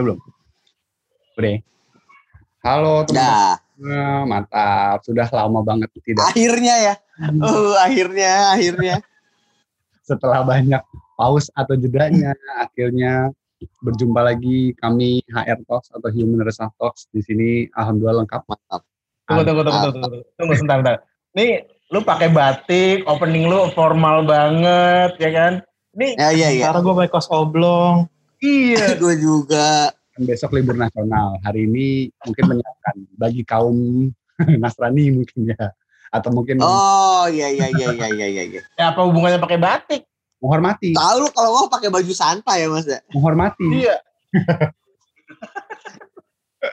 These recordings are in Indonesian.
Udah belum? Udah. Halo teman-teman. Mantap. Sudah lama banget tidak Akhirnya ya. Oh, akhirnya, akhirnya. setelah banyak pause atau jedanya akhirnya berjumpa lagi kami HR Talks atau Human Resource Talks di sini alhamdulillah lengkap Mantap. Tunggu, tunggu, tunggu, tunggu, tunggu, tunggu, sebentar, sebentar. Nih, lu pakai batik, opening lu formal banget, ya kan? Nih, Ya, iya. Sekarang gue pakai kos oblong. Iya. Gue juga. Dan besok libur nasional hari ini mungkin menyiapkan bagi kaum Nasrani mungkin ya atau mungkin Oh, iya, iya, iya, iya, iya, iya. iya. Ya, apa hubungannya pakai batik? menghormati Tahu lu kalau mau pakai baju santai ya, Mas ya? menghormati Iya.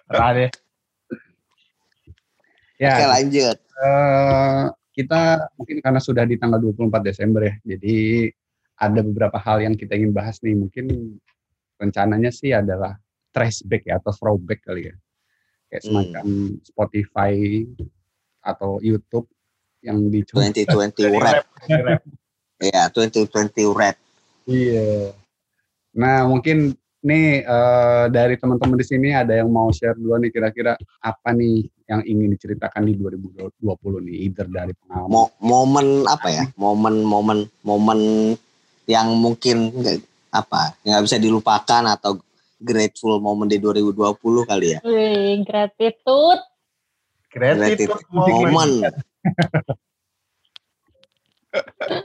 Terah deh. ya Oke, lanjut. eh, kita mungkin karena sudah di tanggal 24 Desember ya jadi ada beberapa hal yang kita ingin bahas nih mungkin rencananya sih adalah trashback ya atau throwback kali ya kayak Hmm. semacam Spotify atau YouTube yang dicoba 2020 rap. Iya, 2020 rap. Iya. Nah, mungkin nih eh, dari teman-teman di sini ada yang mau share dulu nih kira-kira apa nih yang ingin diceritakan di 2020 nih, either dari pengalaman. Mo momen apa ya? Momen-momen momen yang mungkin apa nggak bisa dilupakan atau grateful momen di 2020 kali ya. Wih, gratitude. Gratitude momen.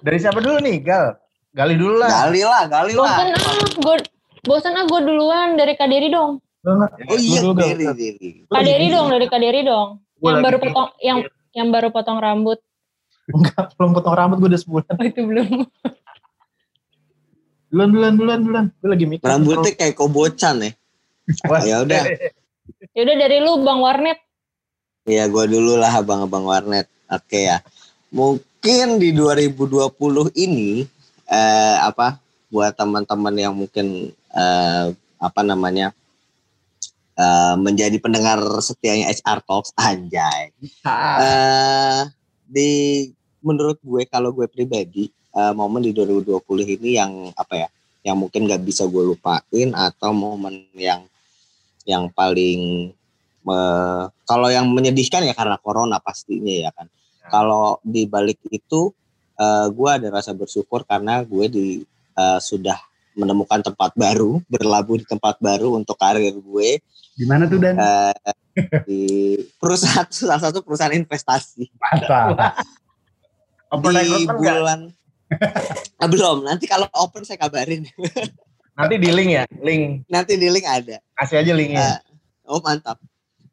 Dari siapa dulu nih, Gal? Gali dulu lah. Gali lah, gali lah. Bosan ah, gue bosan ah gue duluan dari Kak Deri dong. Oh iya, Dulu, Gal. Diri, Diri. Kak Deri dong, dari Kak Deri dong. Gua Yang lagi baru potong yang yang baru potong rambut. Enggak, belum potong rambut gue udah sebulan. Oh, itu belum. Duluan, duluan, duluan, duluan. Gue lagi mikir. Rambutnya kayak kobocan ya. Wah, Ya udah. Yaudah dari lu Bang Warnet. Iya, gua dulu lah abang-abang warnet. Oke ya. Mungkin di 2020 ini eh apa buat teman-teman yang mungkin eh apa namanya eh menjadi pendengar setianya HR Talks anjay. eh di menurut gue kalau gue pribadi eh, momen di 2020 ini yang apa ya yang mungkin gak bisa gue lupain atau momen yang yang paling me- kalau yang menyedihkan ya karena corona pastinya ya kan kalau di balik itu eh, gue ada rasa bersyukur karena gue di eh, sudah menemukan tempat baru berlabuh di tempat baru untuk karir gue Di mana tuh Dan? eh, di perusahaan salah satu perusahaan investasi Mantap. Di recruitment nggak? Bulan Ah, belum nanti kalau open saya kabarin Nanti di link ya, link. nanti di link ada Kasih aja linknya. oh mantap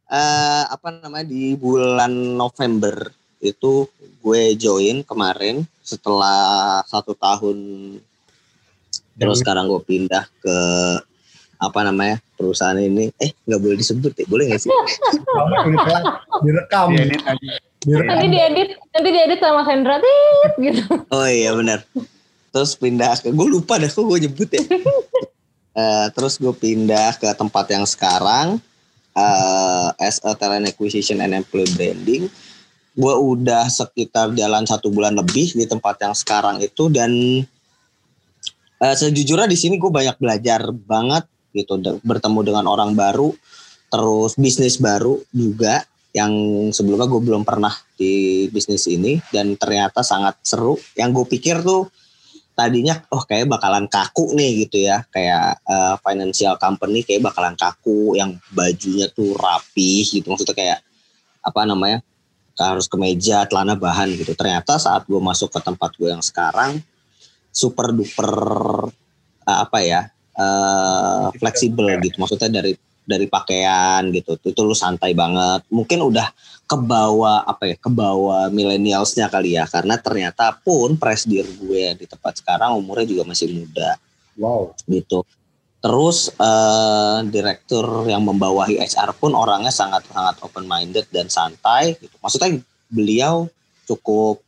Eh apa namanya di bulan November itu gue join kemarin setelah satu tahun terus sekarang gue pindah ke apa namanya perusahaan ini eh nggak boleh disebut ya boleh nggak sih direkam. Aja. Nanti diedit, nanti diedit sama Sandra tit gitu. Oh iya benar. Terus pindah ke gue lupa dah kok gue nyebut ya. Eh, terus gue pindah ke tempat yang sekarang eh as a talent acquisition and employee branding. Gue udah sekitar jalan satu bulan lebih di tempat yang sekarang itu dan eh, sejujurnya di sini gue banyak belajar banget gitu de- bertemu dengan orang baru terus bisnis baru juga yang sebelumnya gue belum pernah di bisnis ini dan ternyata sangat seru. Yang gue pikir tuh tadinya oh kayak bakalan kaku nih gitu ya kayak eh, financial company kayak bakalan kaku yang bajunya tuh rapi gitu maksudnya kayak apa namanya harus kemeja celana bahan gitu. Ternyata saat gue masuk ke tempat gue yang sekarang super duper eh, apa ya eh, fleksibel gitu maksudnya dari dari pakaian gitu. Itu lu santai banget. Mungkin udah kebawa apa ya kebawa milenialsnya kali ya. Karena ternyata pun presidir gue di tempat sekarang umurnya juga masih muda. Wow. gitu. Terus eh, direktur yang membawahi HR pun orangnya sangat sangat open minded dan santai gitu. Maksudnya beliau cukup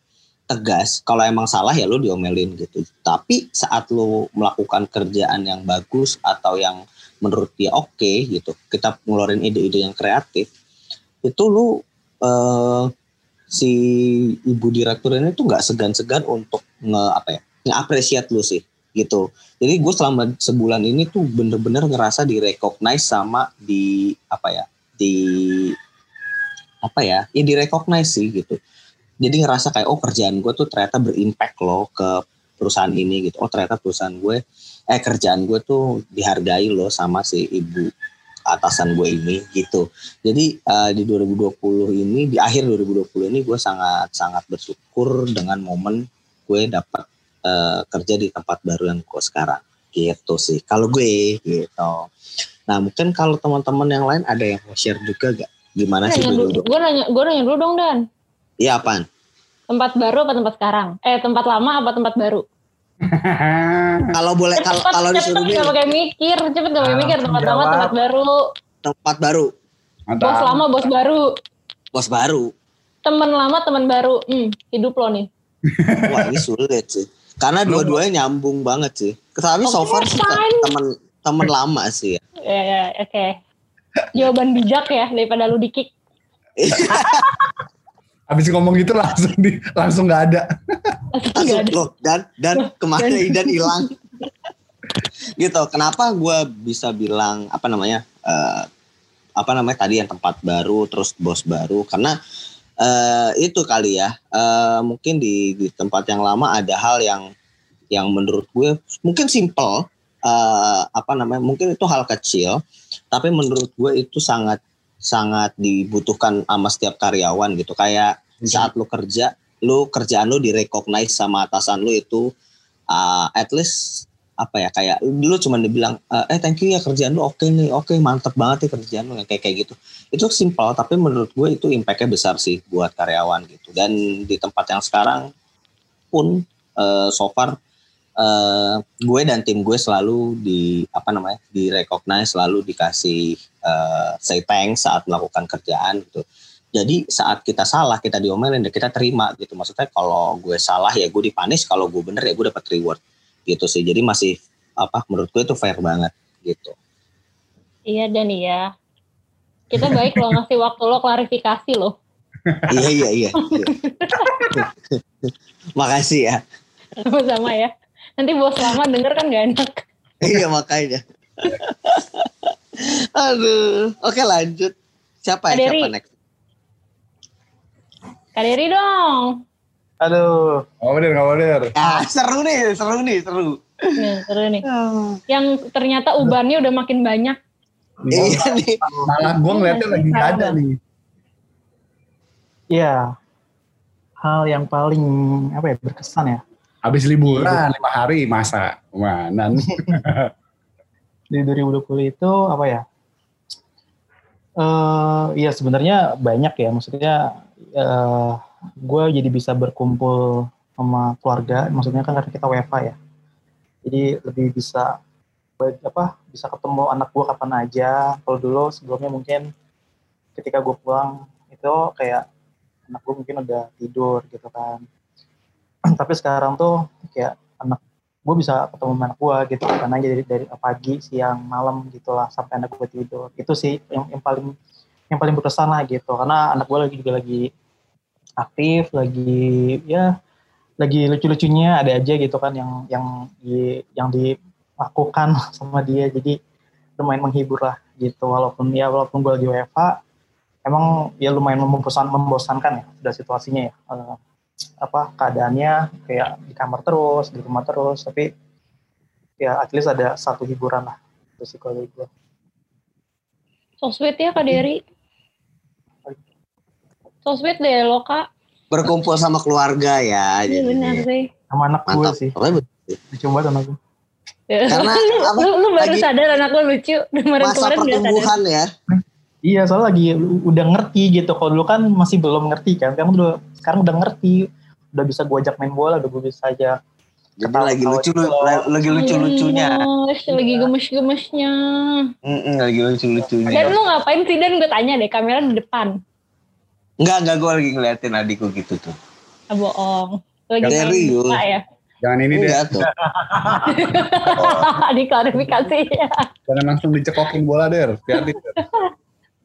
tegas. Kalau emang salah ya lu diomelin gitu. Tapi saat lu melakukan kerjaan yang bagus atau yang menurut dia oke gitu kita ngeluarin ide-ide yang kreatif itu lu eh, si ibu direktur ini tuh nggak segan-segan untuk nge apa ya ngeapresiat lu sih gitu. Jadi gue selama sebulan ini tuh bener-bener ngerasa di recognize sama di apa ya di apa ya ya di recognize sih gitu. Jadi ngerasa kayak oh kerjaan gue tuh ternyata berimpact loh ke perusahaan ini gitu. Oh ternyata perusahaan gue eh kerjaan gue tuh dihargai loh sama si ibu atasan gue ini gitu. Jadi uh, di 2020 ini di akhir 2020 ini gue sangat sangat bersyukur dengan momen gue dapat uh, kerja di tempat baru yang gue sekarang gitu sih kalau gue gitu nah mungkin kalau teman-teman yang lain ada yang mau share juga gak gimana sih dulu Gue nanya, gue nanya dulu dong Dan. iya apaan Tempat baru apa tempat sekarang? Eh tempat lama apa tempat baru? kalau boleh kalau Cepet, kalau cepet disuruh gak milih pakai mikir, cepet gak pakai mikir. Tempat lama, tempat baru. tempat baru Mantap. Bos lama, bos baru. bos baru Temen lama, temen baru. Hmm, hidup lo nih. wah ini sulit sih karena dua-duanya nyambung banget sih tapi so far sih fine. temen temen lama sih ya. Ya, ya, oke. Jawaban bijak ya daripada lu dikik. Habis ngomong gitu langsung di langsung nggak ada. Langsung nggak ada. loh dan dan ke mana Dan- Idan hilang gitu kenapa gue bisa bilang apa namanya eh, apa namanya tadi yang tempat baru terus bos baru karena eh, itu kali ya eh, mungkin di di tempat yang lama ada hal yang yang menurut gue mungkin simple eh, apa namanya mungkin itu hal kecil tapi menurut gue itu sangat sangat dibutuhkan sama setiap karyawan gitu. Kayak saat lu kerja lu kerjaan lu direcognize sama atasan lu itu uh, at least apa ya kayak lu cuma dibilang uh, eh thank you ya kerjaan lu oke nih oke mantep banget ya kerjaan lu kayak kayak gitu. Itu simple tapi menurut gue itu impactnya besar sih buat karyawan gitu. Dan di tempat yang sekarang pun uh, so far uh, gue dan tim gue selalu di apa namanya di recognize selalu dikasih uh, say thanks saat melakukan kerjaan gitu jadi saat kita salah kita diomelin dan kita terima gitu maksudnya kalau gue salah ya gue dipanis kalau gue bener ya gue dapat reward gitu sih jadi masih apa menurut gue itu fair banget gitu Iya dan iya. Kita baik lo ngasih waktu lo klarifikasi lo. iya iya iya, iya. makasih ya Sama-sama ya. Nanti bos lama denger kan gak enak. iya makanya aduh oke lanjut siapa ya siapa next Kak Dery dong. Aduh, Nggak bener, nggak bener. ah seru nih seru nih seru Nih, seru nih. Yang ternyata ubannya udah makin banyak. iya nih Malah gue ngeliatnya lagi nggak ada nih. ya hal yang paling apa ya berkesan ya Habis liburan lima hari masa mana di 2020 itu apa ya? Eh ya sebenarnya banyak ya, maksudnya eh gue jadi bisa berkumpul sama keluarga, maksudnya kan karena kita WFA ya. Jadi lebih bisa apa bisa ketemu anak gue kapan aja. Kalau dulu sebelumnya mungkin ketika gue pulang itu kayak anak gue mungkin udah tidur gitu kan. Tapi sekarang tuh kayak anak gue bisa ketemu anak gue gitu. Karena aja dari, dari pagi siang malam gitulah sampai anak gue tidur. Itu sih yang, yang paling yang paling berkesan lah gitu. Karena anak gue lagi juga lagi aktif lagi ya lagi lucu-lucunya ada aja gitu kan yang yang di, yang dilakukan sama dia. Jadi lumayan menghibur lah gitu. Walaupun ya walaupun gue lagi WFA emang ya lumayan membosan membosankan ya sudah situasinya ya. Eh, apa keadaannya kayak di kamar terus di rumah terus tapi ya at least ada satu hiburan lah itu sih kalau dari gue So sweet ya Kak Dery. So sweet deh lo Kak. berkumpul sama keluarga ya Iya benar sih. sama anak gue mantap sih Pokoknya betul. coba sama gue karena apa lu, lu baru lagi- sadar anak lo lucu. Kemarin masa kemarin pertumbuhan ya iya soalnya lagi udah ngerti gitu kalau dulu kan masih belum ngerti kan sekarang udah sekarang udah ngerti udah bisa gue ajak main bola udah gue bisa aja jadi Ketawa- lagi lucu juga. lagi lucu lucunya Gemes, lagi gemes-gemesnya. lagi lucu lucunya Dan lu ngapain sih Dan gue tanya deh kamera di depan. Enggak, enggak gue lagi ngeliatin adikku gitu tuh. Ah, bohong. Lagi Serius? ya. Jangan ini deh, Enggak tuh. Diklarifikasi ya. jangan langsung dicekokin bola der. Hati-hati.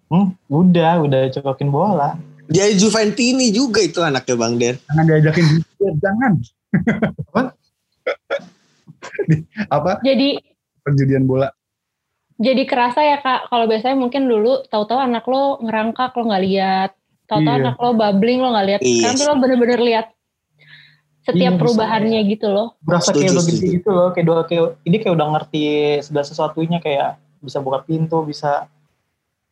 Hmm, udah udah cokokin bola Dia Juventini juga itu anaknya Bang Der. Jangan diajakin Der, jangan. apa Jadi perjudian bola. jadi kerasa ya kak kalau biasanya mungkin dulu tahu-tahu anak lo ngerangkak lo nggak lihat tahu-tahu Iya. anak lo babbling lo nggak lihat Iya sekarang tuh sih. lo bener-bener lihat setiap Iya, perubahannya gitu loh berasa kayak udah setuju. gede gitu loh kayak kayak ini kayak udah ngerti segala sesuatunya kayak bisa buka pintu bisa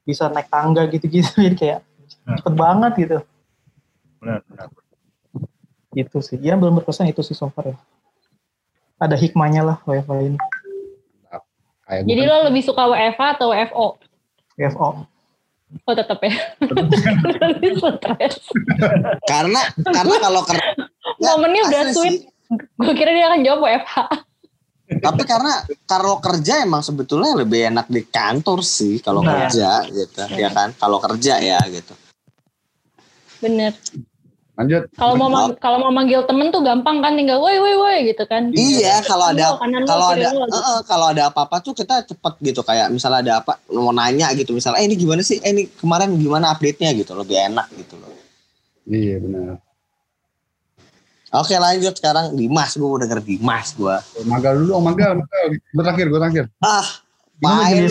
bisa naik tangga gitu-gitu jadi kayak Hmm. cepet banget gitu. Benar, benar. itu sih. Ya belum berkesan itu sih so far ya. Ada hikmahnya lah WFH ini. Kayak jadi gue lo lebih suka WFH atau WFO WFO oh tetap ya. Lebih stres Karena karena kalau ker- momennya udah sweet. Gue kira dia akan jawab WFH Tapi karena kalau kerja emang sebetulnya lebih enak di kantor sih kalau Nah. kerja gitu, ya kan? Kalau kerja ya gitu. bener lanjut. kalau mau kalau mau manggil temen tuh gampang kan tinggal woi woi woi gitu kan Iya, kalau ada kalau ada eh, kalau ada apa-apa tuh kita cepet gitu kayak misalnya ada apa mau nanya gitu misalnya eh ini gimana sih eh ini kemarin gimana update-nya gitu lebih enak gitu loh Iya benar. Oke lanjut sekarang Dimas gue mau denger Dimas gue Magal dulu, oh Magal, Magal. Gue terakhir, gue terakhir. ah Ini main.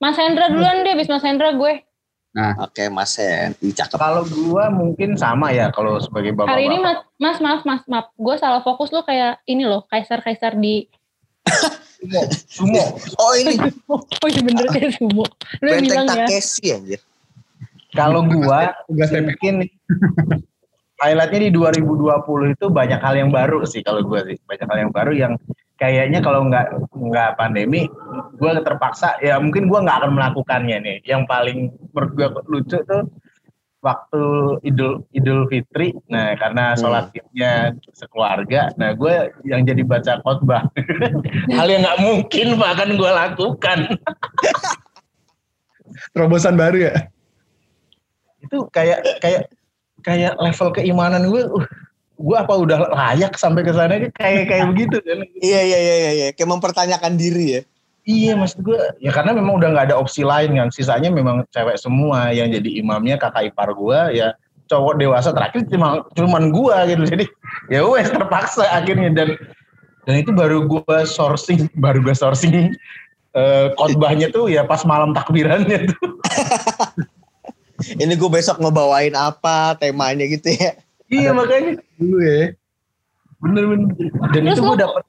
Mas Hendra duluan deh, bis Mas Hendra gue. oke Mas Sen Ih, cakep Kalau gua mungkin sama ya kalau sebagai bapak. Hari ini mas, mas maaf mas maaf, gue salah fokus lu kayak ini loh, kaisar-kaisar di. sumo. oh ini Oh iya bener kayak sumo. Lu yang benteng bilang ya. Takeshi anjir Kalau TP. mungkin highlightnya di 2020 itu banyak hal yang baru sih kalau gua sih. Banyak hal yang baru yang kayaknya kalau nggak nggak pandemi gua terpaksa ya mungkin gua nggak akan melakukannya nih. Yang paling menurut gua lucu tuh waktu Idul Idul Fitri. Nah karena Hmm. sholat idnya sekeluarga. Nah gue yang jadi baca khotbah. Hal yang nggak mungkin bahkan gue lakukan. Terobosan baru ya. itu kayak kayak kayak level keimanan gue uh, gue apa udah layak sampai ke sana? Kayak kayak begitu kan. Iya iya iya iya, iya. Kayak mempertanyakan diri ya. Iya maksud gue ya karena memang udah nggak ada opsi lain kan. Sisanya memang cewek semua yang jadi imamnya kakak ipar gue ya cowok dewasa terakhir cuma cuman gue gitu. Jadi ya wes terpaksa akhirnya. Dan dan itu baru gue sourcing baru gue sourcing eh, khotbahnya tuh ya pas malam takbirannya tuh ini gue besok ngebawain apa temanya gitu ya iya makanya Dulu ya. bener-bener dan Terus itu lu- gue dapet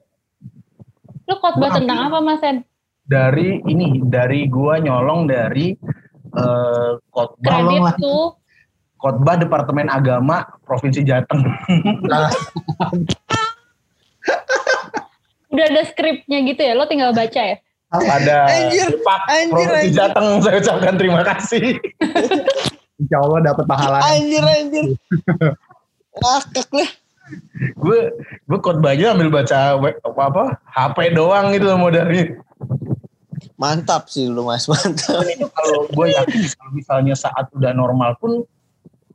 Lu khotbah tentang apa Mas Hen? dari ini dari gua nyolong dari eh, khotbah Kredit tuh. khotbah Departemen Agama Provinsi Jateng. Udah ada skripnya gitu ya, lo tinggal baca ya? Pada Anjir, Pak anjir, Provinsi anjir. Jateng saya ucapkan terima kasih. Insya Allah dapat pahala. anjir anjir ngakak lah gue gue khotbahnya ambil baca apa apa HP doang gitu modalnya. mantap sih lu mas mantap kalau gue yakin kalau misalnya saat udah normal pun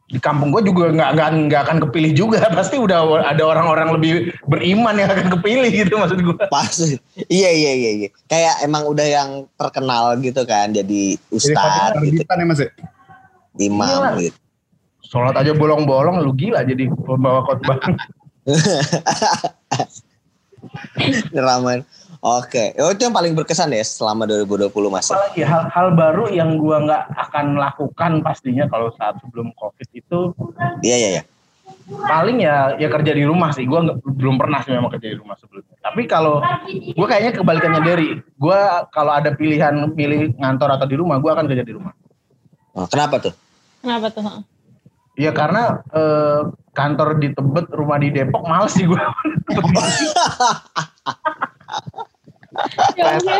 di kampung gue juga nggak nggak nggak akan kepilih juga pasti udah ada orang-orang lebih beriman yang akan kepilih gitu maksud gue. pasti iya iya iya iya kayak emang udah yang terkenal gitu kan jadi Jadi ustad gitu ya mas ya? imam Iya. gitu Sholat aja bolong-bolong lu gila jadi pembawa khotbah. Ramen. Oke, oh, itu yang paling berkesan ya selama 2020 mas. Apalagi hal-hal baru yang gua nggak akan lakukan pastinya kalau saat sebelum covid itu Iya iya iya. paling ya ya kerja di rumah sih. Gua nggak- belum pernah sih memang kerja di rumah sebelumnya. Tapi kalau gua kayaknya kebalikannya dari gua kalau ada pilihan milih ngantor atau di rumah, gua akan kerja di rumah. Oh, kenapa tuh? Kenapa tuh? Heeh. Ya karena eh, kantor di Tebet, rumah di Depok, males sih gua. Jauh ya,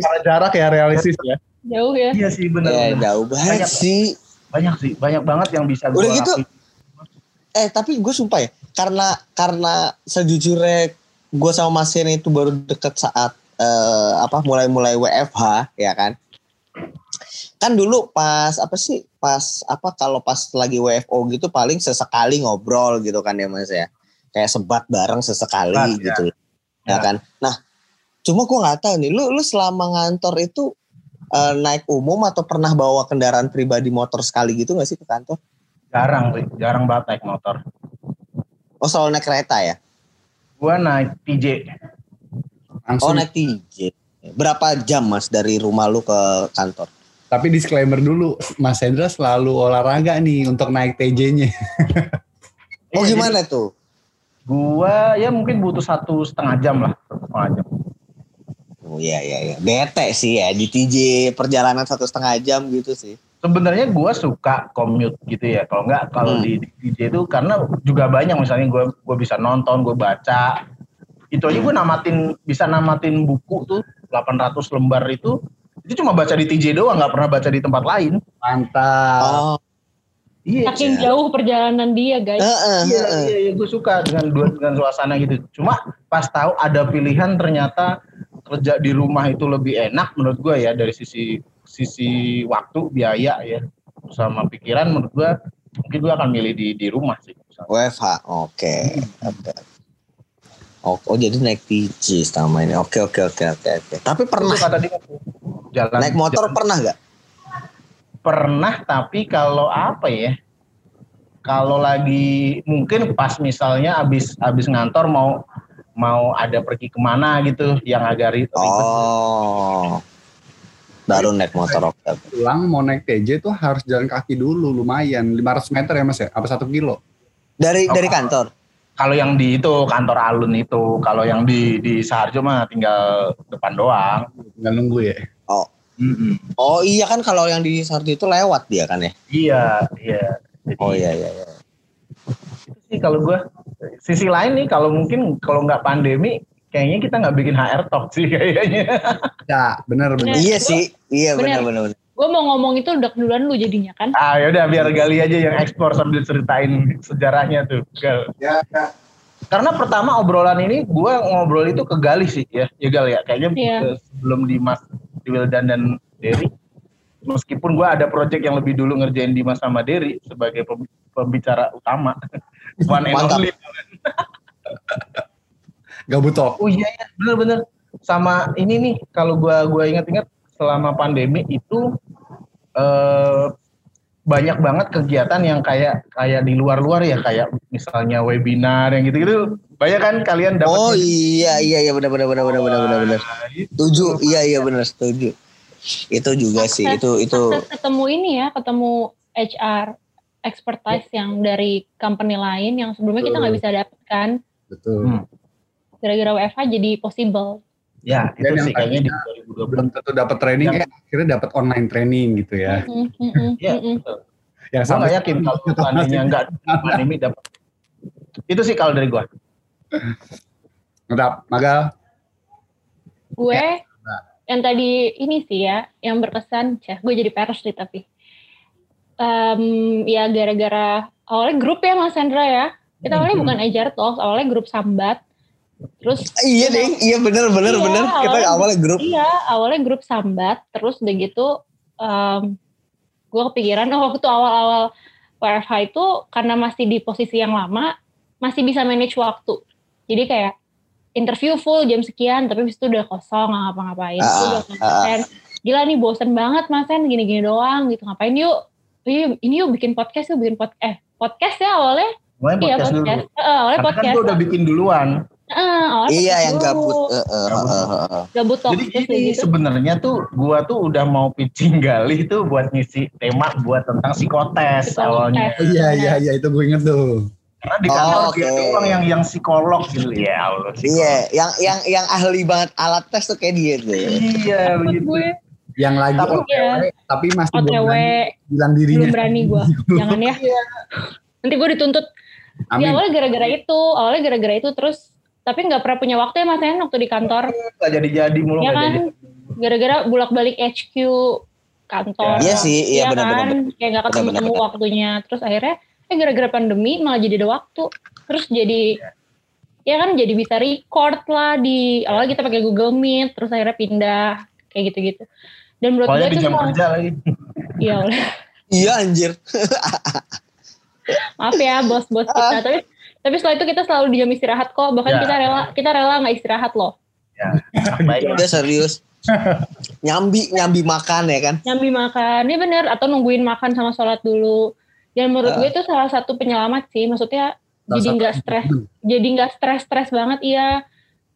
Secara jarak ya realistis ya. jauh ya. iya sih. Ya bener. jauh banget Banyak. sih. Banyak sih, banyak banget yang bisa gua Udah gitu, lakuin. Eh tapi gue sumpah ya, karena karena sejujurnya gue sama Mas Yen itu baru deket saat eh, apa mulai-mulai WFH ya kan. Kan dulu pas apa sih pas apa kalau pas lagi WFO gitu paling sesekali ngobrol gitu kan ya Mas ya. Kayak sebat bareng sesekali Sebat, ya. gitu. Ya. Ya. kan. Nah, cuma gue nggak tahu nih lu lu selama ngantor itu eh, naik umum atau pernah bawa kendaraan pribadi motor sekali gitu gak sih ke kantor? Jarang, jarang banget naik motor. Oh selalu naik kereta ya? Gua naik TJ. Oh Langsung. naik TJ. Berapa jam mas dari rumah lu ke kantor? Tapi disclaimer dulu, Mas Hendra selalu olahraga nih untuk naik TJ-nya. Oh Iya, gimana tuh? Gua ya mungkin butuh satu setengah jam lah, satu setengah jam. Oh iya iya iya. Bete sih ya di TJ perjalanan satu setengah jam gitu sih. Sebenarnya gua suka commute gitu ya. Kalau nggak kalau Hmm. di, di DJ itu karena juga banyak misalnya gua gua bisa nonton, gua baca. Itu aja gua namatin bisa namatin buku tuh 800 lembar itu itu cuma baca di TJ doang, nggak pernah baca di tempat lain. Mantap. Oh. Iya. Saking jauh perjalanan dia guys. Heeh, Iya, heeh. iya, iya, gue suka dengan dua dengan suasana gitu. Cuma pas tahu ada pilihan ternyata kerja di rumah itu lebih enak menurut gue ya dari sisi sisi waktu, biaya ya, sama pikiran menurut gue mungkin gue akan milih di di rumah sih. WFH. Oke. Oke. Oh, oh, jadi naik TJ selama ini. Oke oke oke oke oke. Tapi pernah Itu kata dia jalan naik motor jalan- pernah gak? pernah tapi kalau apa ya? Kalau lagi mungkin pas misalnya abis abis ngantor mau mau ada pergi ke mana gitu yang agak ri- ribet. Oh. Baru naik motor. Oke. Pulang mau naik TJ tuh harus jalan kaki dulu lumayan 500 meter ya Mas ya? Apa satu kilo? Dari dari kantor. Kalau yang di itu kantor alun itu, kalau yang di di Saharjo mah tinggal depan doang. Tinggal nunggu ya. Oh. Mm-mm. Oh iya kan kalau yang di Sardi itu lewat dia kan ya? Iya, iya. Jadi, Oh iya iya. iya. Sih kalau gua sisi lain nih kalau mungkin kalau nggak pandemi kayaknya kita nggak bikin HR talk sih kayaknya. Ya, bener bener. Bener. Iya sih. Iya benar Bener. benar. benar. Gue mau ngomong itu udah duluan lu jadinya kan. ah yaudah biar Gali aja yang ekspor sambil ceritain sejarahnya tuh. Gal. Ya, ya. Karena pertama obrolan ini gua ngobrol itu ke Gali sih ya, ya Gal ya. Kayaknya eh, sebelum Dimas, di Wildan dan Derry. Meskipun gua ada project yang lebih dulu ngerjain Dimas sama Derry sebagai pem- pembicara utama. One and Mantap. only. Gak butuh. Oh iya ya, bener-bener. Sama ini nih, kalau gua gua ingat-ingat selama pandemi itu eh banyak banget kegiatan yang kayak kayak di luar-luar ya, kayak misalnya webinar yang gitu-gitu. Banyak kan kalian dapat Oh iya iya iya benar benar benar benar benar benar benar. Setuju. Iya iya benar setuju. Itu juga sih. Itu itu Akses ketemu ini ya, ketemu HR expertise yang dari company lain yang sebelumnya kita nggak bisa dapatkan Betul. Hmm. gara-gara WFH jadi possible. Ya, itu Dan yang sih kayaknya di tadinya 2020. Belum tentu dapat training, Yang- eh akhirnya dapat online training gitu ya. Mm, mm, mm, Iya, mm, mm. betul. Yang nggak yakin kalau seandainya nggak pandemi dapat. Itu sih kalau dari gua. Ngedap, Magal. Gue Nah. yang tadi ini sih ya, yang berkesan, cah, gue jadi peres nih tapi. Em, ya gara-gara awalnya grup ya Mas Hendra ya. Kita awalnya bukan Ejar Talks, awalnya grup sambat. Terus iya deh. Iya benar benar Iya, benar. Kita awalnya- awalnya grup. Iya, awalnya grup sambat, terus udah gitu gue kepikiran, oh waktu awal-awal WFH itu karena masih di posisi yang lama, masih bisa manage waktu. Jadi kayak interview full jam sekian, tapi habis itu udah kosong, nggak ngapa-ngapain. Ah, Itu udah ah, konsen. Gila nih bosen banget mas gini-gini doang gitu. Ngapain yuk? Iya, ini yuk bikin podcast yuk, bikin podcast. Eh, podcast ya awalnya? Mulai Iya podcast dulu. podcast. Eh, awalnya Karena kan podcast. gua udah bikin duluan. Awalnya Iya podcast yang dulu. gabut. Eh, eh, Gabut. eh, eh, eh. Gabut Jadi ini gitu. sebenarnya tuh gua tuh udah mau pitching Gali tuh buat ngisi tema buat tentang psikotes Psikotes. awalnya. Iya, iya, iya itu gue inget tuh. Karena di kantor Oh, dia oke. doang yang yang psikolog gitu ya Allah. psikolog. Iya, yang yang yang ahli banget alat tes tuh kayak dia tuh. Iya Menurut begitu. gue Yang lagi Tapi- OTW, tapi masih belum OTW berani bilang dirinya. belum berani gue jangan ya. Nanti gue dituntut. Ya awalnya gara-gara itu awalnya gara-gara itu terus tapi nggak pernah punya waktu ya mas Hen waktu di kantor. Gak jadi-jadi mulu ya kan? jadi. gara-gara bolak-balik HQ kantor. Iya sih, iya ya benar-benar. kan? kayak nggak ketemu temu benar. waktunya. Terus akhirnya eh gara-gara pandemi malah jadi ada waktu. Terus jadi ya kan? Jadi bisa record lah di awalnya kita pakai Google Meet terus akhirnya pindah kayak gitu-gitu dan menurut Soalnya gue di itu jam salah- kerja lagi. iya Iya anjir. maaf ya bos-bos kita tapi tapi setelah itu kita selalu di jam istirahat kok bahkan Ya. kita rela kita rela nggak istirahat loh Baik. Udah serius. nyambi nyambi makan ya kan. nyambi makan ini bener atau nungguin makan sama sholat dulu dan menurut Ah. gue itu salah satu penyelamat sih maksudnya Salah jadi nggak stres jadi nggak stres stres banget iya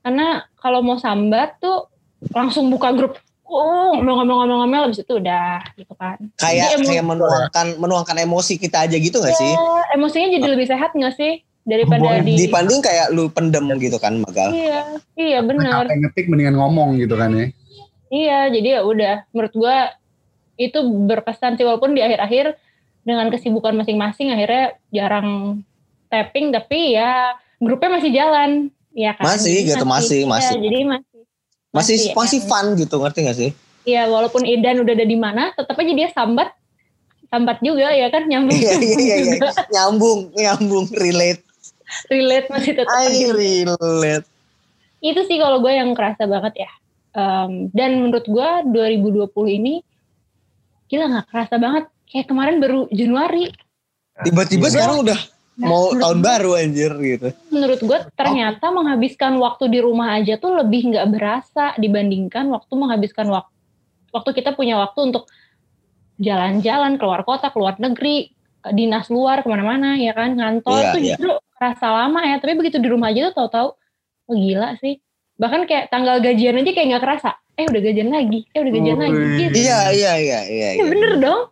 karena kalau mau sambat tuh langsung buka grup oh ngomong-ngomong-ngomong habis itu udah gitu kan Kayak Jadi kayak menuangkan menuangkan emosi kita aja gitu gak sih? Ya, emosinya jadi lebih sehat nggak sih daripada di Dibanding kayak lu pendem gitu kan, Magal. iya iya benar ngetik mendingan ngomong gitu kan ya. Iya, jadi ya udah. Menurut gua itu berpesan sih walaupun di akhir-akhir dengan kesibukan masing-masing akhirnya jarang tapping tapi ya grupnya masih jalan, ya kan? Masih Jadi gitu, masih, iya, masih. jadi masih. Masih Masih, masih ya. fun gitu, ngerti gak sih? Iya, walaupun Idan udah ada di mana, tetap aja dia sambat sambat juga ya kan nyambung Iya iya iya iya. juga. Nyambung, nyambung relate. relate masih tetap I relate. itu sih kalau gue yang kerasa banget ya Em, dan menurut gue 2020 ini gila nggak kerasa banget kayak kemarin baru Januari Tiba-tiba sekarang udah mau menurut tahun gue- baru anjir gitu. menurut gue ternyata menghabiskan waktu di rumah aja tuh lebih nggak berasa dibandingkan waktu menghabiskan waktu waktu kita punya waktu untuk jalan-jalan keluar kota keluar negeri dinas luar ke mana-mana ya kan ngantor Iya, tuh iya. justru kerasa lama ya tapi begitu di rumah aja tuh tahu-tahu oh gila sih bahkan kayak tanggal gajian aja kayak nggak kerasa eh udah gajian lagi eh udah gajian lagi Wih. gitu Iya iya iya iya. Ya iya. bener dong.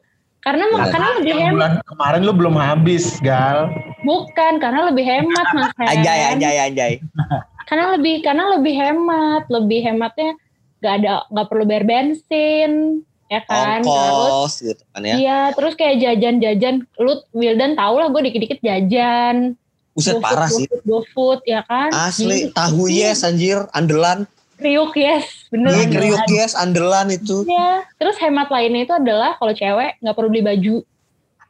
Karena Bener. karena lebih hemat. bulan kemarin lu belum habis, Gal. Bukan, karena lebih hemat Mas. Anjay anjay anjay. Karena lebih karena lebih hemat, lebih hematnya nggak ada nggak perlu bayar bensin, ya kan? Terus Ongkos gitu kan ya. Iya, terus kayak jajan-jajan, lu Wildan tau lah gue dikit-dikit jajan. Buset parah sih. GoFood, GoFood, ya kan? Asli Jadi, tahu yes anjir andelan. Kriuk yes, bener. Iya kriuk yes andelan itu. Iya, terus hemat lainnya itu adalah kalau cewek nggak perlu beli baju.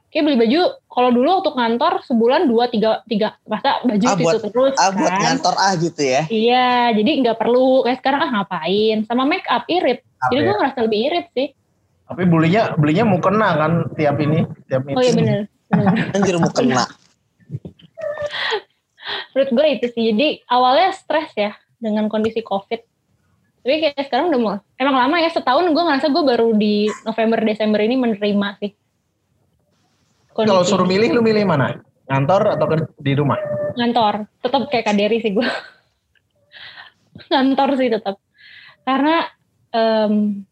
Kayak beli baju, kalau dulu untuk ngantor sebulan dua tiga tiga masa baju Ah, itu buat- terus Ah buat kan. ngantor ah gitu ya. Iya, jadi nggak perlu kayak sekarang ah ngapain. Sama make up irit. Jadi gue ngerasa lebih irit sih. Tapi belinya belinya mau kena kan tiap ini, tiap Oh iya bener. bener. Anjir mau kena. Menurut gue itu sih. Jadi awalnya stres ya dengan kondisi covid. Tapi kayak sekarang udah mulai. Emang lama ya setahun gue ngerasa gue baru di November Desember ini menerima sih. Kalau suruh milih lu milih mana? Ngantor atau di rumah? ngantor tetap kayak kaderi sih gue ngantor sih tetap karena em,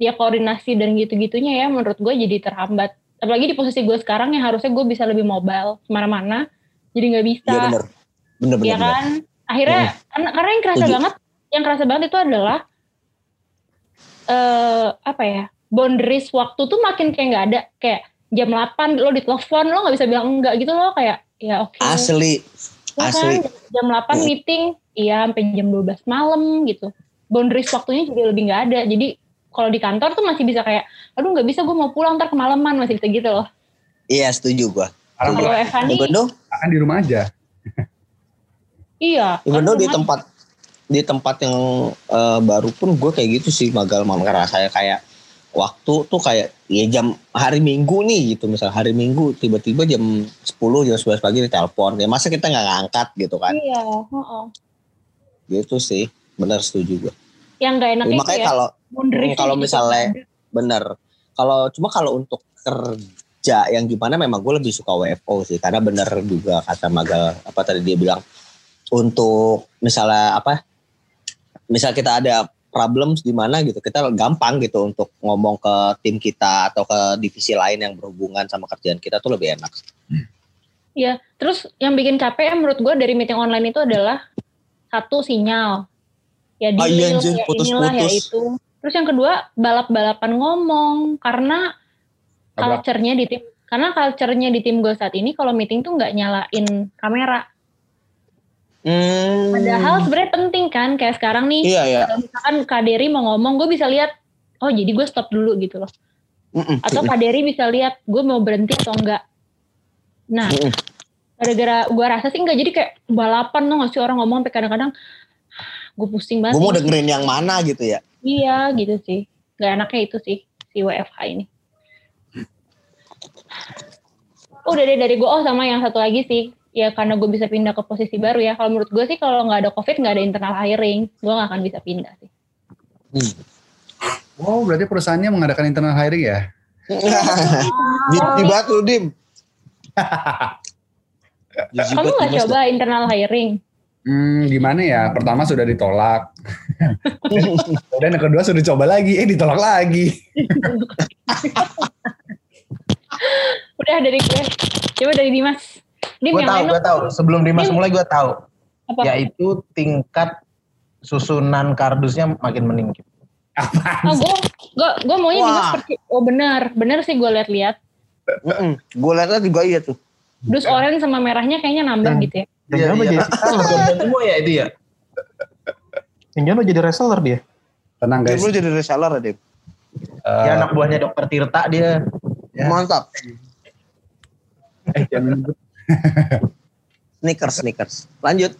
ya koordinasi dan gitu-gitunya ya menurut gue jadi terhambat apalagi di posisi gue sekarang yang harusnya gue bisa lebih mobile ke mana-mana jadi nggak bisa Iya bener. Bener bener. ya bener. kan akhirnya karena, karena yang kerasa Setuju. banget yang kerasa banget itu adalah eh apa ya boundaries waktu tuh makin kayak nggak ada kayak jam 8 lo ditelepon lo nggak bisa bilang enggak gitu loh kayak ya oke Asli. Ya Asli. kan, jam 8 Hmm. meeting, iya sampai jam 12 malam gitu. Boundaries waktunya juga lebih nggak ada. Jadi kalau di kantor tuh masih bisa kayak, aduh nggak bisa gue mau pulang ntar kemalaman masih bisa gitu loh. Iya setuju gua. Sekarang Kalau Evan nih, akan di rumah aja. iya. even kan di tempat di tempat yang eh, baru pun gue kayak gitu sih magal mama rasanya kayak waktu tuh kayak ya jam hari minggu nih gitu. Misal hari minggu tiba-tiba jam 10 jam 11 pagi ditelepon. Ya masa kita nggak ngangkat gitu kan? Iya, heeh. gitu sih. Benar setuju gue Yang nggak enaknya makanya kayak kalau boundaries kalau gitu misalnya bener. Kalau cuma kalau untuk kerja yang gimana memang gue lebih suka WFO sih. Karena bener juga kata Magal apa tadi dia bilang untuk misalnya apa misal kita ada problems di mana gitu kita gampang gitu untuk ngomong ke tim kita atau ke divisi lain yang berhubungan sama kerjaan kita tuh lebih enak Iya, terus yang bikin capek ya menurut gue dari meeting online itu adalah satu sinyal. Ya Ah, iya, ya putus-putus. inilah ya itu. Terus yang kedua balap-balapan ngomong karena culture-nya di tim karena culture-nya di tim gue saat ini kalau meeting tuh nggak nyalain kamera. Hmm, Padahal sebenarnya penting kan kayak sekarang nih iya iya kalau misalkan Kak Dery mau ngomong gue bisa lihat oh jadi gue stop dulu gitu loh. Mm-mm. Atau Kak Dery bisa lihat gue mau berhenti atau enggak. Nah, Mm-mm. gara-gara gue rasa sih enggak jadi kayak balapan tuh nggak sih orang ngomong sampai kadang-kadang gue pusing banget. gue mau dengerin yang mana gitu ya Iya gitu sih. Gak enaknya itu sih si WFH ini. Udah deh dari gue oh sama yang satu lagi sih ya karena gue bisa pindah ke posisi baru ya. Kalau menurut gue sih kalau nggak ada covid nggak ada internal hiring, gue nggak akan bisa pindah sih. Oh, berarti perusahaannya mengadakan internal hiring ya? Banget lu Dim Kamu nggak coba internal hiring? Hmm, gimana ya? Pertama sudah ditolak. Dan yang kedua sudah coba lagi, eh ditolak lagi. Udah dari gue. Coba dari Dimas. Dim Gue yang tahu, gue tahu. Sebelum Dimas Dim. mulai gue tahu. Apa? Yaitu tingkat susunan kardusnya makin meningkat. Oh, gue, gue, gue maunya Wah. Dimas seperti, oh benar, benar sih gue lihat-lihat. Gue liatnya juga iya tuh. Dus oranye sama merahnya kayaknya nambah gitu ya. Dan jangan lo jadi semua ya itu ya. Dan jangan lo jadi reseller dia. Tenang Dia guys. lu jadi reseller Dim. Eh, Ya anak buahnya dokter Tirta dia. Ya. Mantap. eh, jangan. Sneakers, sneakers. Lanjut.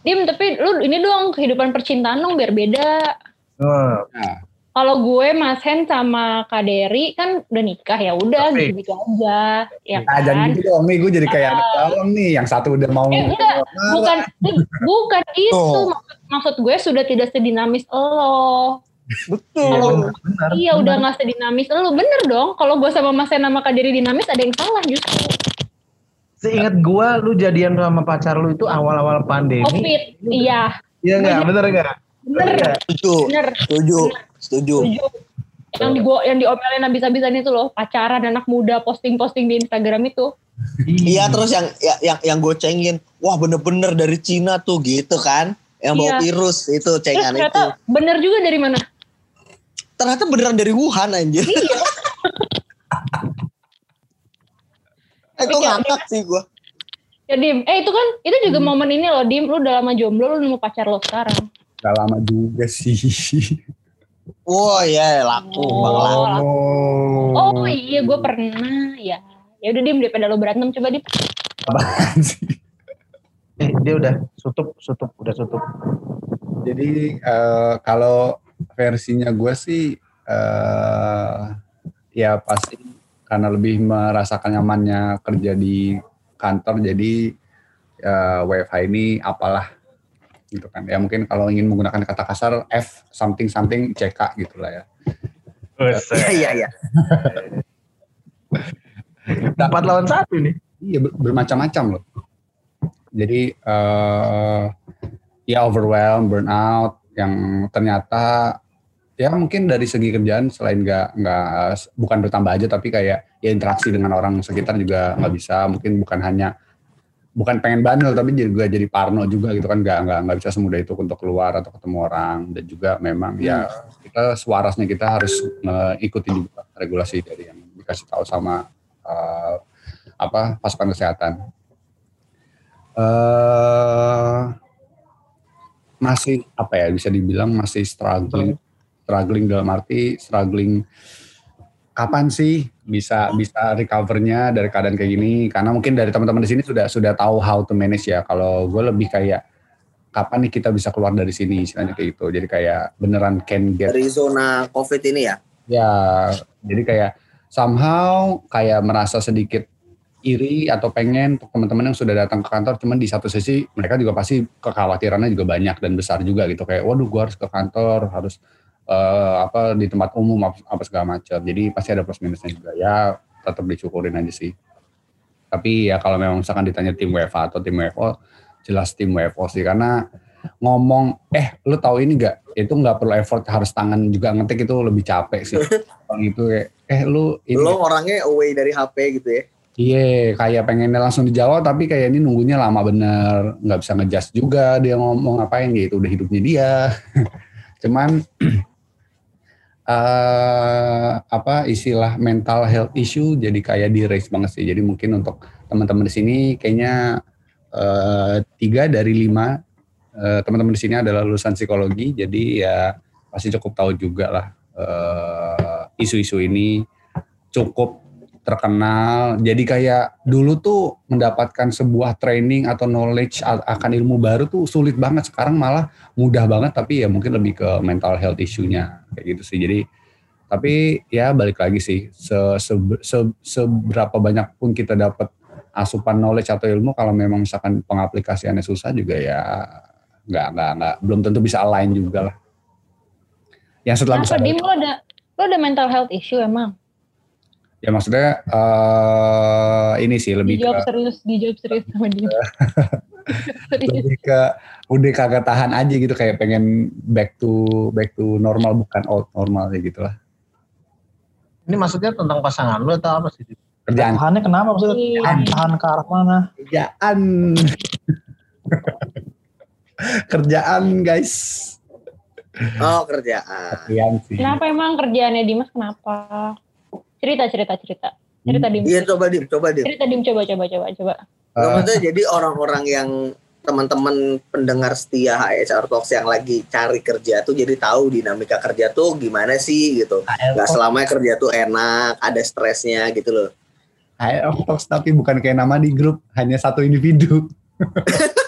Dim, tapi lu ini dong kehidupan percintaan dong biar beda. Oh, Nah, Kalau gue Mas Hen sama Kak Dery kan udah nikah ya udah gitu-gitu aja, ya ah, jangan kan? gitu dong nih, gue jadi kayak anak bawang nih. Yang satu udah mau Eh, enggak, bukan Dim, bukan itu Oh. maksud, maksud gue sudah tidak sedinamis lo. Betul. benar. Iya udah nggak sedinamis lo, bener dong. Kalau gue sama Mas Hen sama Kak Dery dinamis ada yang salah justru. Seingat gua lu jadian sama pacar lu itu awal-awal pandemi. Covid, iya, Iya enggak? Bener enggak? bener, Setuju. bener. Setuju. Setuju. Setuju. Yang di gua yang diomelin habis-habisan itu loh, pacaran anak muda posting-posting di Instagram itu. Iya terus yang ya- yang yang gue cengin, wah bener-bener dari Cina tuh gitu kan, yang bawa Iya. virus itu Terus cengan itu. ternyata bener juga dari mana? Ternyata beneran dari Wuhan anjir. Iya. eh gue Oke, ngakak sih gue. Ya Dim, eh itu kan itu juga Hmm. momen ini loh Dim, lu udah lama jomblo, lu nemu pacar lo sekarang. Gak lama juga sih. Wah ya laku Oh. bang laku. Oh iya, gue pernah ya. Ya udah Dim, daripada lo berantem coba Dim. Apaan sih? Eh, dia udah tutup, tutup, udah tutup. Jadi eh, kalau versinya gue sih eh ya pasti karena lebih merasakan nyamannya kerja di kantor jadi eh, WFH ini apalah gitu kan ya mungkin kalau ingin menggunakan kata kasar F something something CK gitulah ya Iya iya iya. Empat lawan satu nih. Iya ber- bermacam-macam loh. Jadi eh ya overwhelmed, burnout yang ternyata ya mungkin dari segi kerjaan selain nggak nggak bukan bertambah aja tapi kayak ya interaksi dengan orang sekitar juga nggak bisa. Mungkin bukan hanya bukan pengen bandel tapi juga jadi parno juga gitu kan. Nggak nggak nggak bisa semudah itu untuk keluar atau ketemu orang. Dan juga memang ya kita sewarasnya kita harus mengikuti juga regulasi dari yang dikasih tahu sama eh, apa pasukan kesehatan. eh masih apa ya bisa dibilang masih struggling, struggling dalam arti struggling kapan sih bisa bisa recovernya dari keadaan kayak gini? Karena mungkin dari teman-teman di sini sudah sudah tahu how to manage ya. Kalau gue lebih kayak kapan nih kita bisa keluar dari sini istilahnya kayak gitu. Jadi kayak beneran can get Dari zona COVID ini ya. Ya, jadi kayak somehow kayak merasa sedikit iri atau pengen untuk teman-teman yang sudah datang ke kantor, cuman di satu sisi mereka juga pasti kekhawatirannya juga banyak dan besar juga gitu kayak, waduh, gua harus ke kantor, harus eh, apa di tempat umum apa, apa segala macam. Jadi pasti ada plus minusnya juga. Ya tetap disyukurin aja sih. Tapi ya kalau memang misalkan ditanya tim WFA atau tim WFO, jelas tim WFO sih karena ngomong eh lu tahu ini gak itu nggak perlu effort harus tangan juga ngetik itu lebih capek sih Orang itu kayak eh lu ini Lo orangnya away dari HP gitu ya. iya kayak pengennya langsung dijawab tapi kayak ini nunggunya lama bener nggak bisa ngejudge juga dia ngomong ngapain gitu udah hidupnya dia cuman eh apa istilah mental health issue jadi kayak di raise banget sih. Jadi mungkin untuk teman-teman di sini kayaknya eh, tiga dari lima eh, teman-teman di sini adalah lulusan psikologi. Jadi ya pasti cukup tahu juga lah eh, isu-isu ini cukup terkenal. Jadi kayak dulu tuh mendapatkan sebuah training atau knowledge akan ilmu baru tuh sulit banget. Sekarang malah mudah banget tapi ya mungkin lebih ke mental health issue-nya. Kayak gitu sih. Jadi tapi ya balik lagi sih. Se, se- se- seberapa banyak pun kita dapat asupan knowledge atau ilmu kalau memang misalkan pengaplikasiannya susah juga ya nggak nggak nggak belum tentu bisa align juga lah. Yang setelah Kenapa Dim lo ada lo ada mental health issue emang? Ya maksudnya eh ini sih lebih ke Dijawab serius, dijawab serius sama dia. lebih ke udah kagak tahan aja gitu kayak pengen back to back to normal bukan old normal kayak gitu lah. Ini maksudnya tentang pasangan lu atau apa sih? Kerjaan Tahannya kenapa maksudnya? Iya. Tahan, tahan ke arah mana? kerjaan kerjaan guys. Oh kerjaan. Kerjaan sih. Kenapa emang kerjaannya Dimas kenapa? Cerita, cerita, cerita. Cerita Dim. Iya coba dim, coba dim. Cerita Dim, coba, coba, coba, coba. Maksudnya jadi orang-orang yang teman-teman pendengar setia HR Talks yang lagi cari kerja tuh jadi tahu dinamika kerja tuh gimana sih gitu. Gak selamanya kerja tuh enak, ada stresnya gitu loh. HR Talks tapi bukan kayak nama di grup, hanya satu individu.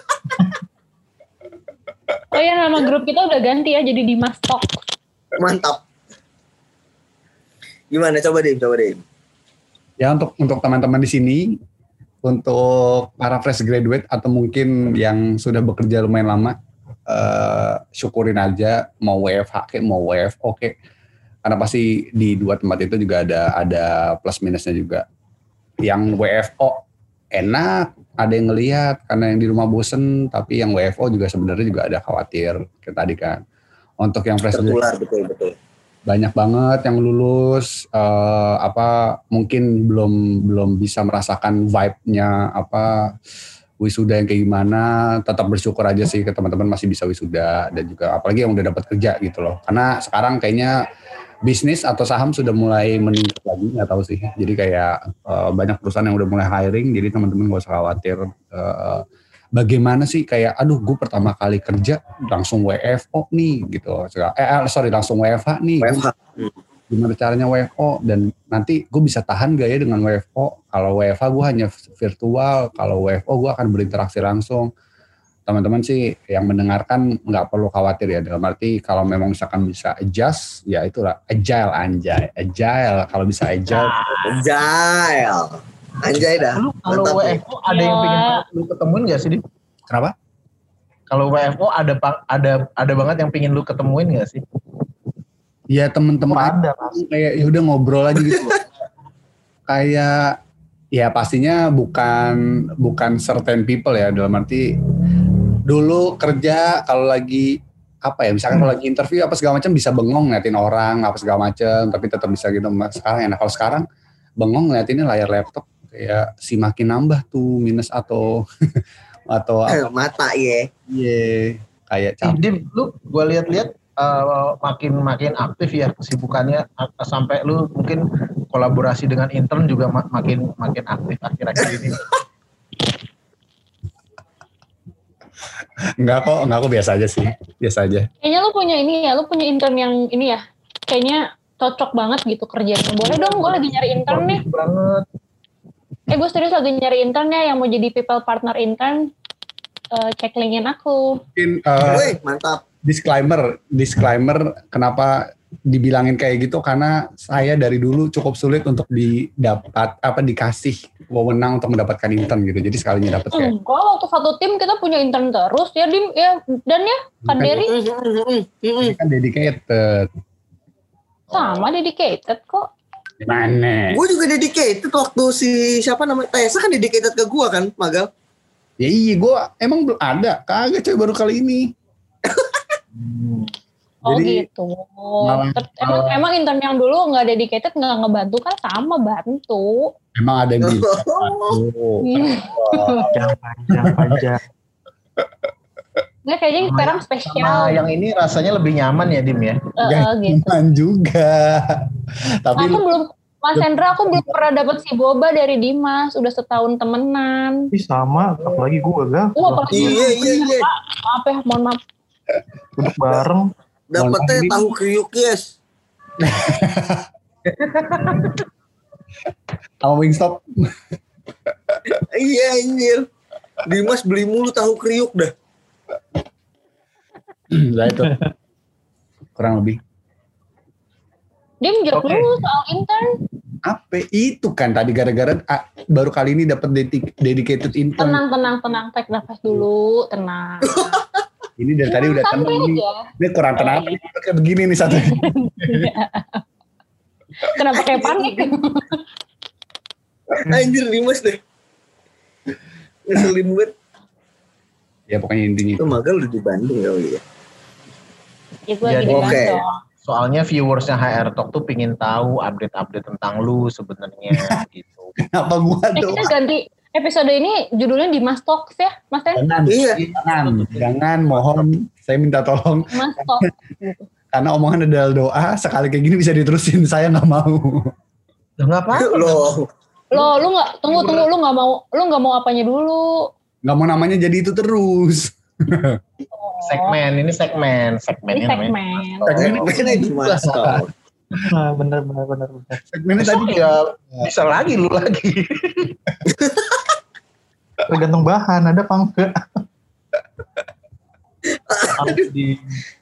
Oh ya, nama grup kita udah ganti ya, jadi Dimas Talk. Mantap. Gimana coba dim, coba dim. Ya untuk untuk teman-teman di sini, untuk para fresh graduate atau mungkin yang sudah bekerja lumayan lama, eh, syukurin aja mau WFH kayak mau WFO kayak karena pasti di dua tempat itu juga ada ada plus minusnya juga. Yang WFO enak, ada yang ngelihat karena yang di rumah bosen, tapi yang WFO juga sebenarnya juga ada khawatir kayak tadi kan. Untuk yang fresh graduate betul betul. Banyak banget yang lulus eh, apa mungkin belum belum bisa merasakan vibe-nya apa wisuda yang kayak gimana. Tetap bersyukur aja sih ke teman-teman masih bisa wisuda dan juga apalagi yang udah dapat kerja gitu loh. Karena sekarang kayaknya bisnis atau saham sudah mulai meningkat lagi nggak tahu sih. Jadi kayak eh, banyak perusahaan yang udah mulai hiring jadi teman-teman gak usah khawatir Eh, bagaimana sih kayak aduh gue pertama kali kerja langsung WFO nih gitu. Eh eh, sorry langsung WFH nih. WFH. gimana caranya WFO dan nanti gue bisa tahan gak ya dengan WFO kalau WFH gue hanya virtual kalau WFO gue akan berinteraksi langsung. Teman-teman sih yang mendengarkan nggak perlu khawatir ya dalam arti kalau memang misalkan bisa adjust ya itulah agile anjay. Agile kalau bisa agile. Agile. Anjay dah. Lu kalau. WFO ada yang Ya. pengen lu ketemuin gak sih? Dim? kenapa Kalau WFO ada ada ada banget yang pengen lu ketemuin gak sih? ya teman-teman Ada pasti. kayak ya udah ngobrol aja gitu kayak ya pastinya bukan bukan certain people ya dalam arti dulu kerja kalau lagi apa ya misalkan kalau lagi interview apa segala macam bisa bengong ngeliatin orang apa segala macam tapi tetap bisa gitu sekarang enak kalau sekarang bengong ngeliatinnya layar laptop kayak si makin nambah tuh minus atau atau Eh, apa mata ya. ye kayak Eh, capek Dim, lu gue lihat-lihat eh, makin makin aktif ya kesibukannya sampai lu mungkin kolaborasi dengan intern juga ma- makin makin aktif akhir-akhir ini. enggak kok enggak kok biasa aja sih biasa aja Kayaknya lu punya ini ya, lu punya intern yang ini ya, kayaknya cocok banget gitu kerjanya. Boleh dong, gue lagi nyari intern nih. Banget. Eh gue serius lagi nyari intern ya yang mau jadi people partner intern. Eh, cek linkin aku. mungkin eh, Wih, mantap. disclaimer, disclaimer kenapa dibilangin kayak gitu karena saya dari dulu cukup sulit untuk didapat apa dikasih wewenang untuk mendapatkan intern gitu. Jadi sekalinya dapat kayak Enggak, waktu satu tim kita punya intern terus ya Dim ya dan ya kan Derry ini kan dedicated. sama dedicated kok. Gimana? Gue juga dedicated waktu si siapa namanya Tessa kan dedicated ke gue kan, Magal. Ya iya gue emang belum ada. Kagak coy baru kali ini. Oh Jadi, gitu. malah- emang malah- emang intern yang dulu nggak dedicated nggak ngebantu kan sama bantu. Emang ada yang bisa. Oh. Panjang, panjang, panjang. Nggak kayaknya sekarang Sama spesial yang ini rasanya lebih nyaman ya Dim ya. Eh, eh, gitu. Jangan juga. Tapi Aku lu- belum Mas Hendra aku belum pernah dapat si boba dari Dimas, udah setahun temenan. Ih sama, apalagi gue gak. Wah, apalagi Iya, iya, iya. maaf ya, mohon maaf. Duduk bareng. Dapetnya Mohon tahu kriuk yes. sama Wingstop. Iya anjir. Dimas beli mulu tahu kriuk dah. Nah itu. Kurang lebih. Dim jawab Oke. dulu soal intern. Apa itu kan tadi gara-gara ah, baru kali ini dapat dedi- dedicated intern. Tenang, tenang, tenang. Tarik nafas dulu, tenang. Ini dari tadi udah tenang nih. aja. Ini kurang tenang nih, kayak begini nih satu. Kenapa kayak panik? Anjir Dimas deh. Ngeselin banget. Ya pokoknya intinya Itu udah di Bandung ya Uli ya. Ya gue Jadi- lagi di. Bandung. Soalnya viewersnya HR Talk tuh pingin tahu update-update tentang lu sebenarnya gitu. kenapa gua Eh, doang? kita ganti episode ini judulnya Dimas Talks ya, Mas Ten? Jangan, Iya. jangan, jangan, mohon saya minta tolong Mas gitu. karena omongan adalah doa sekali kayak gini bisa diterusin saya nggak mau nggak apa-apa. Loh, Lo, lu nggak tunggu tunggu, lu nggak mau, lu nggak mau apanya dulu? Nggak mau namanya jadi itu terus segmen ini segmen Ini segmennya namanya. segmen. segmennya Dimas Talk. Nah, bener bener bener bener. segmennya Besok tadi ya bisa lagi lu lagi. Tergantung bahan ada apa enggak. Harus di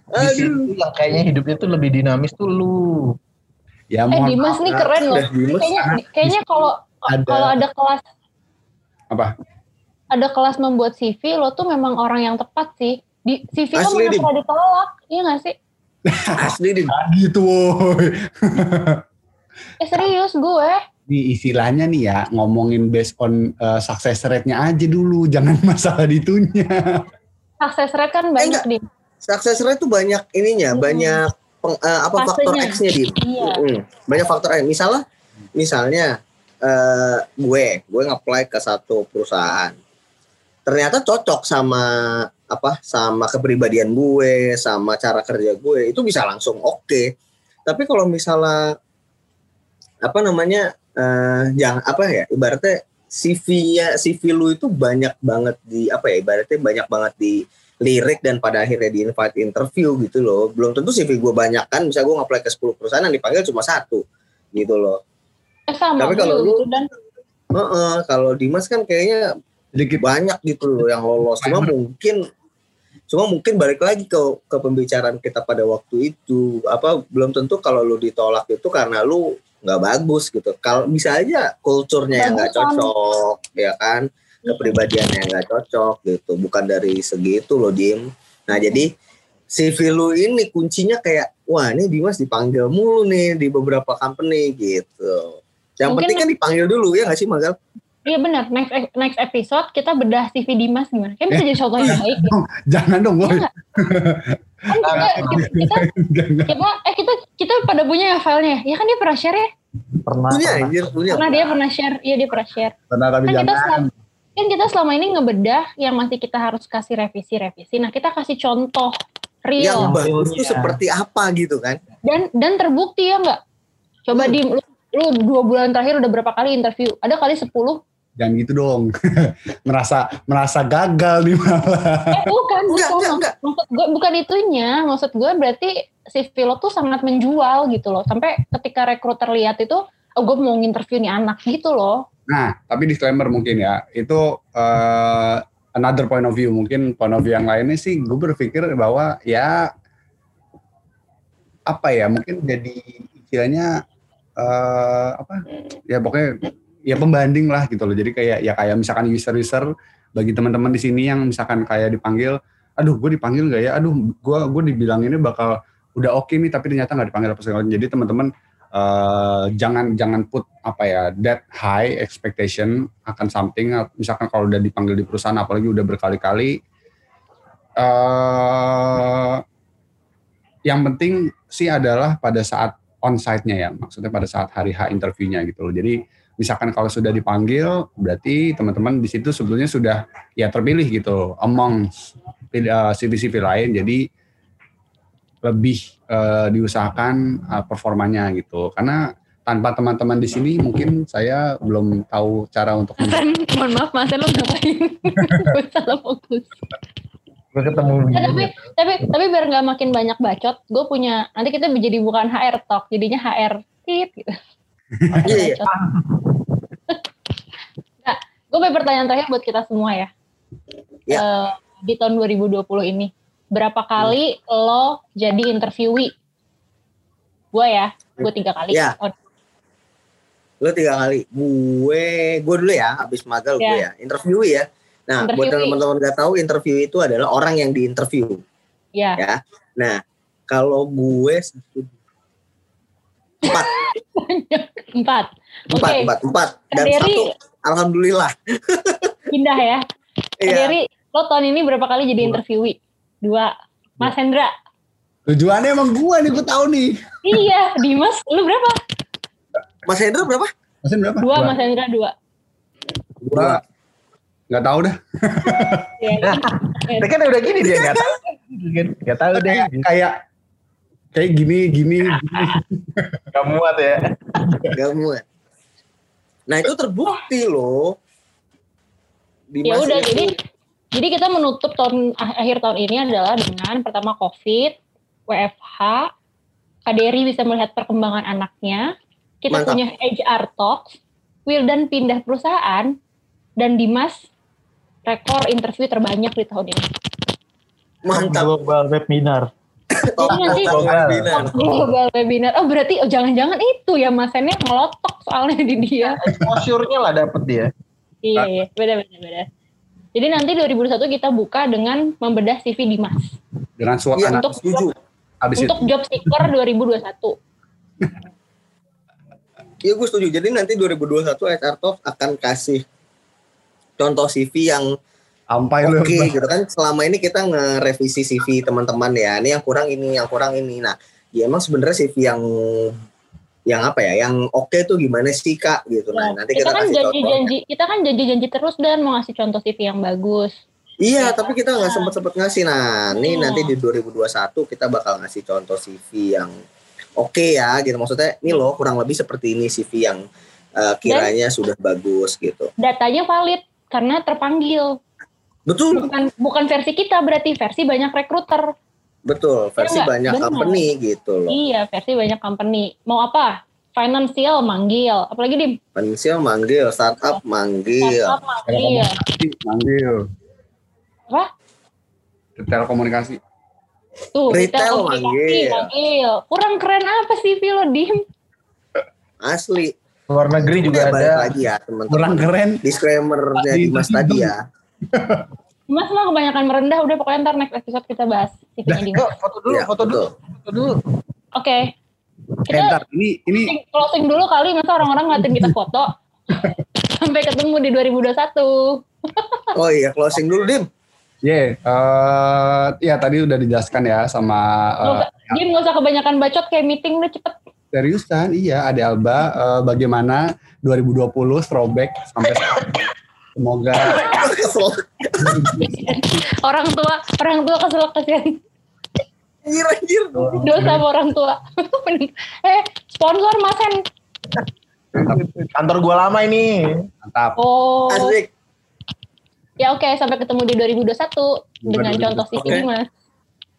di situ kayaknya hidupnya tuh lebih dinamis tuh lu. ya Eh Dimas nih keren loh. Udah Dimas. Kayaknya kayaknya kalau kalau ada kelas apa ada kelas membuat CV lo tuh memang orang yang tepat sih. Di CV lo mana pernah ditolak, iya gak sih? Asli Dim. gitu woi Eh serius gue. di istilahnya nih ya ngomongin based on uh, success rate-nya aja dulu jangan masalah ditunya Success rate kan banyak enggak. di. Sukses rate tuh banyak ininya, Hmm. banyak peng- eh, apa faktor Fasenya. X-nya Dim. Iya. Mm, banyak faktor X. Misalnya, misalnya eh, gue, gue nge-apply ke satu perusahaan. Ternyata cocok sama apa? Sama kepribadian gue, sama cara kerja gue, itu bisa langsung oke. Tapi kalau misalnya apa namanya? eh jangan apa ya? Ibaratnya CV-nya CV lu itu banyak banget di apa ya? Ibaratnya banyak banget di lirik dan pada akhirnya di invite interview gitu loh. Belum tentu CV gue banyak kan, bisa gue nge-apply ke 10 perusahaan yang dipanggil cuma satu gitu loh. Eh sama Tapi kalau lu- gitu dan Heeh, kalau Dimas kan kayaknya sedikit banyak gitu loh yang lolos. Cuma mungkin cuma mungkin balik lagi ke ke pembicaraan kita pada waktu itu apa belum tentu kalau lu ditolak itu karena lu nggak bagus gitu. Kalau bisa aja kulturnya yang nggak cocok ya kan, kepribadiannya yang nggak cocok gitu. Bukan dari segi itu loh Dim. Nah jadi CV lu ini kuncinya kayak wah ini Dimas dipanggil mulu nih di beberapa company gitu. Yang Mungkin- penting kan dipanggil dulu ya nggak sih Magal? Iya benar. Next next episode kita bedah CV Dimas gimana? Kayak bisa jadi contoh yang baik. Ya. jangan dong woi Iya. Kan kita, kita, kita, kita, eh kita kita pada punya ya filenya. Ya kan dia pernah share ya. Pernah. punya pernah. anjir punya Pernah dia pernah share. Iya dia pernah share. Benar, tapi Kan kita jangan selama, kan kita selama ini ngebedah yang masih kita harus kasih revisi-revisi. Nah kita kasih contoh yang real bagus tuh Iya. seperti apa gitu kan dan dan terbukti ya nggak? Coba Hmm. di lu, lu dua bulan terakhir udah berapa kali interview? Ada kali 10 jangan gitu dong merasa merasa gagal nih malah Eh bukan, enggak bukan. enggak enggak Maksud gue bukan itunya. Maksud gue berarti CV lo tuh sangat menjual gitu loh. Sampai ketika rekruter lihat itu, oh gue mau nginterview nih anak gitu loh. Nah, tapi disclaimer mungkin ya, itu eh, another point of view. Mungkin point of view yang lainnya sih, gue berpikir bahwa ya apa ya, mungkin jadi istilahnya eh, apa? Ya pokoknya ya pembanding lah gitu loh. Jadi kayak ya kayak misalkan user-user bagi teman-teman di sini yang misalkan kayak dipanggil, aduh gue dipanggil nggak ya? Aduh gue gue dibilang ini bakal udah oke nih, tapi ternyata nggak dipanggil apa segala. Jadi teman-teman eh, jangan jangan put apa ya that high expectation akan something misalkan kalau udah dipanggil di perusahaan apalagi udah berkali-kali eh yang penting sih adalah pada saat on-site-nya ya maksudnya pada saat hari H interviewnya gitu loh jadi misalkan kalau sudah dipanggil berarti teman-teman di situ sebetulnya sudah ya terpilih gitu among uh, CV-CV lain jadi lebih eh, diusahakan eh, performanya gitu karena tanpa teman-teman di sini mungkin saya belum tahu cara untuk Ren, mohon maaf mas, lo ngapain? gue salah fokus. Gue ketemu Eh, begini. tapi tapi tapi biar nggak makin banyak bacot, gue punya nanti kita jadi bukan HR talk, jadinya HR tit gitu. Iya, iya. nah, gue punya pertanyaan terakhir buat kita semua ya. Ya. Eh, di tahun 2020 ini, berapa kali lo jadi interviewee? Gue ya, gue tiga kali. Ya. Oh, Lo tiga kali. Gue, gue dulu ya, abis magal gue ya. Interview ya. Nah, buat Interviewee. teman-teman gak tahu, interview itu adalah orang yang diinterview. ya. Ya. Nah, kalau gue empat, Empat. Empat, empat, empat. Dan Dari- satu, alhamdulillah. Pindah ya. Iya. Dari lo tahun ini berapa kali jadi interviewee? Dua. Mas Hendra. Tujuannya emang gua nih, gua tahu nih. Iya, Dimas, lu berapa? Mas Hendra berapa? Mesin berapa? Dua, Mas Hendra dua. Gua nggak tahu dah. Iya. Dia kan udah gini dia nggak tahu. Nggak tahu deh. Kayak kayak gini gini. gini. Gak muat ya. Gak muat. Nah itu terbukti loh. Ya udah itu- jadi jadi kita menutup tahun ah- akhir tahun ini adalah dengan pertama COVID, WFH, Kaderi bisa melihat perkembangan anaknya, kita Mantap. punya HR Talks, Wildan pindah perusahaan, dan Dimas rekor interview terbanyak di tahun ini. mantap. Global webinar. Top nanti- global webinar. Global webinar. Oh berarti oh jangan-jangan itu ya Mas Ennya ngelotok soalnya di dia. Exposure-nya lah dapet dia. iya iya beda beda beda. Jadi nanti 2021 kita buka dengan membedah CV Dimas Dengan Iya, suasana Untuk- setuju. habis itu untuk job seeker 2021. Iya gue setuju. Jadi nanti 2021 HR Talk akan kasih contoh CV yang sampai oke gitu kan. Selama ini kita nge-revisi CV teman-teman ya. Ini yang kurang ini, yang kurang ini. Nah, ya emang sebenarnya CV yang yang apa ya, yang oke tuh gimana sih kak gitu. Nah, Ya, nanti kita, kita, kan contoh. janji-janji, kita kan janji-janji terus dan mau ngasih contoh CV yang bagus. Iya, Ya, tapi kita nggak sempet sempet ngasih. Nah, ini Iya. nanti di 2021 kita bakal ngasih contoh CV yang oke ya, gitu. Maksudnya ini loh kurang lebih seperti ini CV yang eh, kiranya sudah bagus gitu. Datanya valid karena terpanggil. Betul, Bukan bukan versi kita berarti versi banyak rekruter. betul. Versi Iya nggak? banyak Benar. company gitu loh. Iya, versi banyak company. Mau apa? Financial manggil, apalagi di Financial manggil, startup manggil. startup manggil. Manggil. Apa? Telekomunikasi. Tuh, Retail komunikasi, manggil. manggil. Kurang keren apa CV lo, Dim? Asli. Luar negeri juga Ya, ada. lagi ya teman-teman. Kurang keren. Disclaimer-nya Tadi Dimas itu. tadi ya. Mas mah kebanyakan merendah, udah pokoknya ntar next episode kita bahas. Yuk, foto dulu, Iya, foto dulu, foto dulu. Oke. Eh, Kita ntar, ini ini closing- closing dulu kali, masa orang-orang ngeliatin kita foto. Sampai ketemu di 2021. Oh iya, closing dulu Dim. ya eh, ya tadi udah dijelaskan ya sama eh, gak- Dim gak usah kebanyakan bacot kayak meeting lu cepet. seriusan iya Ade Alba eh, bagaimana 2020 throwback sampai sekarang. semoga Kesel. Orang tua, orang tua kesel kasihan. Anjir, anjir. Dosa sama orang tua. eh, sponsor Mas Hen. Kantor gua lama ini. mantap Oh. Asik. Ya oke, sampai ketemu di 2021 dengan contoh CV Oke. Dimas.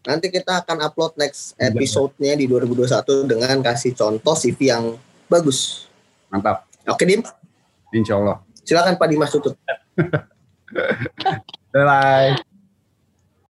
Nanti kita akan upload next episode-nya di 2021 dengan kasih contoh CV yang bagus. mantap Oke Dim, insya Allah silakan Pak Dimas tutup. bye bye